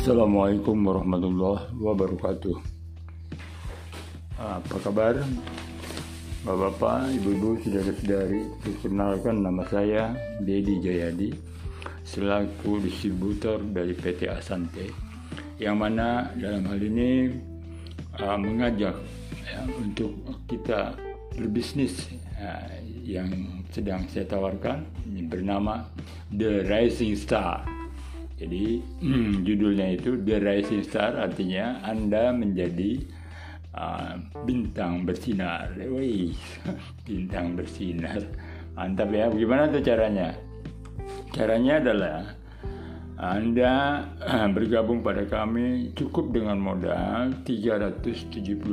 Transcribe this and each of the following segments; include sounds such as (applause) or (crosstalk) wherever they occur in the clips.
Assalamualaikum warahmatullahi wabarakatuh. Apa kabar? Bapak-bapak, ibu-ibu, saudara-saudari, perkenalkan nama saya Dedi Jayadi selaku distributor dari PT Asante yang mana dalam hal ini uh, mengajak ya, untuk kita berbisnis uh, yang sedang saya tawarkan bernama The Rising Star. Jadi hmm, judulnya itu The Rising Star artinya Anda menjadi uh, bintang bersinar. Wih, (laughs) bintang bersinar. Mantap ya. Bagaimana tuh caranya? Caranya adalah anda bergabung pada kami cukup dengan modal 375.000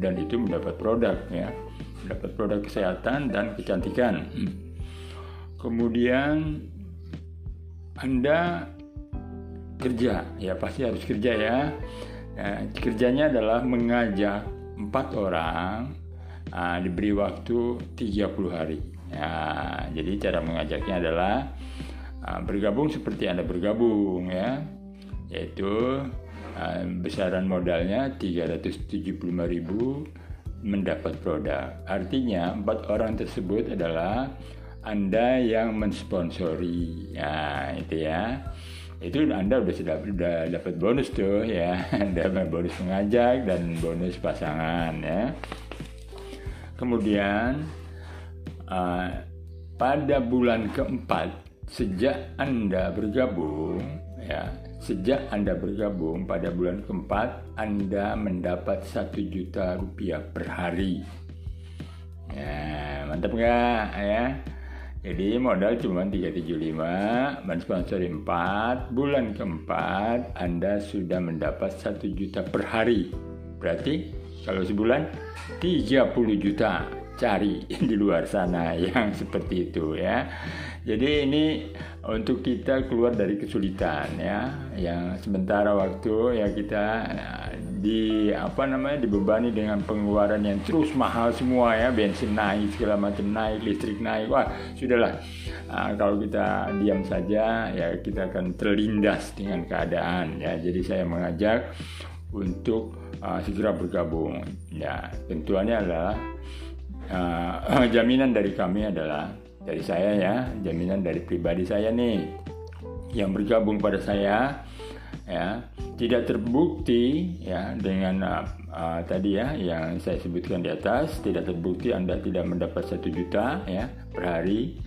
dan itu mendapat produk ya. Mendapat produk kesehatan dan kecantikan. Kemudian Anda kerja, ya pasti harus kerja ya. Nah, kerjanya adalah mengajak empat orang uh, diberi waktu 30 hari. Ya, jadi cara mengajaknya adalah uh, bergabung seperti Anda bergabung ya, yaitu uh, besaran modalnya 375.000 mendapat produk. Artinya empat orang tersebut adalah Anda yang mensponsori. Ya, itu ya itu Anda udah sudah udah dapat bonus tuh ya, (laughs) dapat bonus mengajak dan bonus pasangan ya. Kemudian uh, pada bulan keempat sejak Anda bergabung ya, sejak Anda bergabung pada bulan keempat Anda mendapat satu juta rupiah per hari. Ya, mantap nggak ya? Jadi modal cuma 375, mensponsori 4, bulan keempat Anda sudah mendapat 1 juta per hari. Berarti kalau sebulan 30 juta cari (laughs) di luar sana yang seperti itu ya. Jadi ini untuk kita keluar dari kesulitan ya, yang sementara waktu ya kita di apa namanya dibebani dengan pengeluaran yang terus mahal semua ya, bensin naik segala macam naik, listrik naik, wah sudahlah. Nah, kalau kita diam saja ya kita akan terlindas dengan keadaan ya. Jadi saya mengajak untuk uh, segera bergabung. Ya, tentuannya adalah uh, (laughs) jaminan dari kami adalah dari saya ya, jaminan dari pribadi saya nih yang bergabung pada saya ya. Tidak terbukti ya dengan uh, tadi ya yang saya sebutkan di atas tidak terbukti Anda tidak mendapat satu juta ya per hari.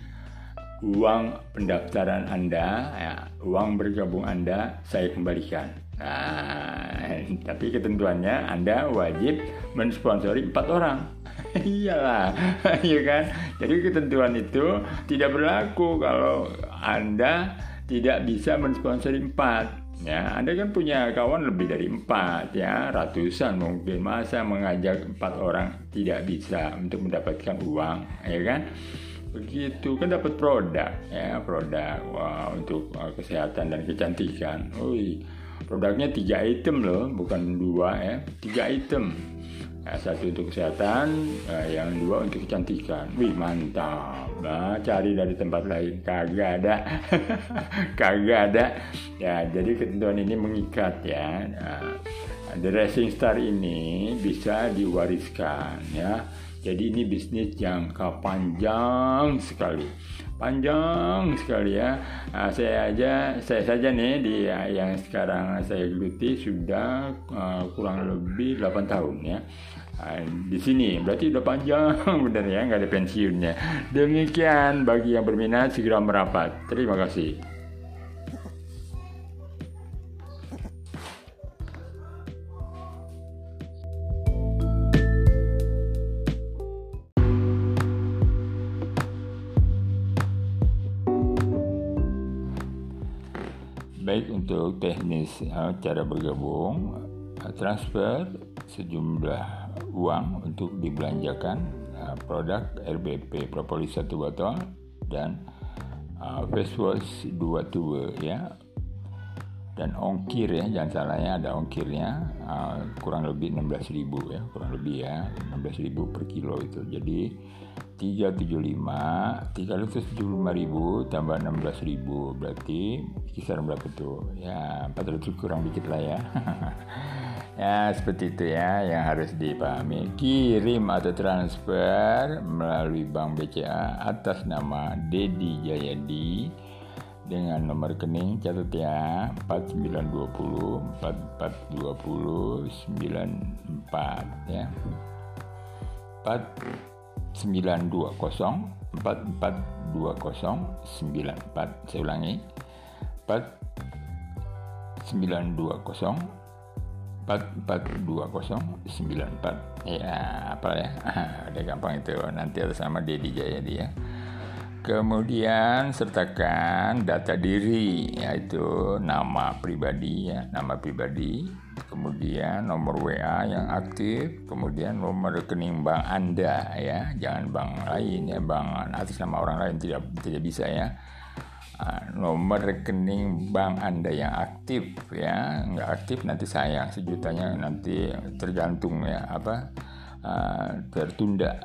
Uang pendaftaran Anda ya uang bergabung Anda saya kembalikan. Nah, (laughs) tapi ketentuannya Anda wajib mensponsori empat orang (laughs) iyalah (laughs) ya kan? Jadi ketentuan itu tidak berlaku kalau anda tidak bisa mensponsori empat ya. Anda kan punya kawan lebih dari empat ya. Ratusan mungkin. Masa mengajak empat orang tidak bisa untuk mendapatkan uang ya kan? Begitu. Kan dapat produk ya. Produk wah untuk uh, kesehatan dan kecantikan. Ui, produknya tiga item loh bukan dua ya. Tiga item Nah, satu untuk kesehatan, nah, yang dua untuk kecantikan. Wih mantap. Nah, cari dari tempat lain kagak ada, (laughs) kagak ada. Ya, jadi ketentuan ini mengikat ya. Nah, The Racing Star ini bisa diwariskan ya. Jadi ini bisnis jangka panjang sekali, panjang sekali ya. Nah, saya aja, saya saja nih di yang sekarang saya geluti sudah uh, kurang lebih 8 tahun ya. Nah, di sini berarti udah panjang (laughs) benar ya nggak ada pensiunnya. Demikian bagi yang berminat segera merapat. Terima kasih. Baik untuk teknis cara bergabung transfer sejumlah uang untuk dibelanjakan produk RBP propolis satu botol dan face wash dua tube ya dan ongkir ya jangan salah ya ada ongkirnya. Uh, kurang lebih 16.000 ya kurang lebih ya 16.000 per kilo itu. Jadi 375 375.000 tambah 16.000 berarti kisaran berapa tuh? Ya 400 kurang dikit lah ya. (laughs) Ya seperti itu ya yang harus dipahami. Kirim atau transfer melalui Bank BCA atas nama Dedi Jayadi dengan nomor rekening catat ya 4920 4420 94 ya. 4920 4420 94 saya ulangi. 4920 442094 ya apa ya? (laughs) Udah gampang itu nanti atas nama Dedi Jayadi ya Kemudian sertakan data diri yaitu nama pribadi ya, nama pribadi, kemudian nomor WA yang aktif, kemudian nomor rekening bank Anda ya, jangan bank lain ya, bank atas nama orang lain tidak tidak bisa ya. Ah, nomor rekening bank Anda yang aktif ya, nggak aktif nanti sayang. Sejutanya nanti tergantung ya. Apa? Uh, tertunda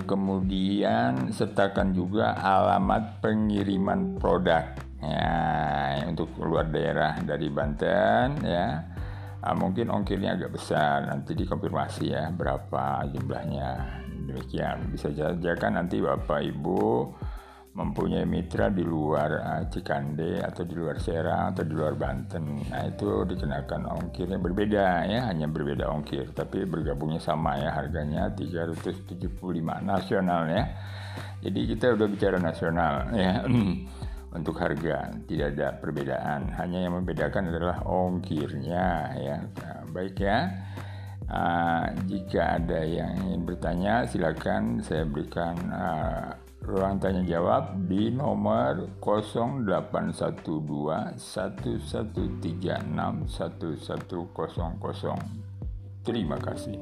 kemudian sertakan juga alamat pengiriman produk. Ya untuk luar daerah dari Banten ya. Nah, mungkin ongkirnya agak besar. Nanti dikonfirmasi ya berapa jumlahnya. Demikian. Bisa saja kan nanti bapak ibu mempunyai mitra di luar uh, Cikande atau di luar Serang atau di luar Banten. Nah itu dikenakan ongkirnya berbeda ya, hanya berbeda ongkir, tapi bergabungnya sama ya harganya 375 nasional ya. Jadi kita udah bicara nasional ya. (clears throat) Untuk harga tidak ada perbedaan, hanya yang membedakan adalah ongkirnya ya. Nah, baik ya. Uh, jika ada yang ingin bertanya, silakan saya berikan uh, ruang tanya jawab di nomor 0812 1136 1100. Terima kasih.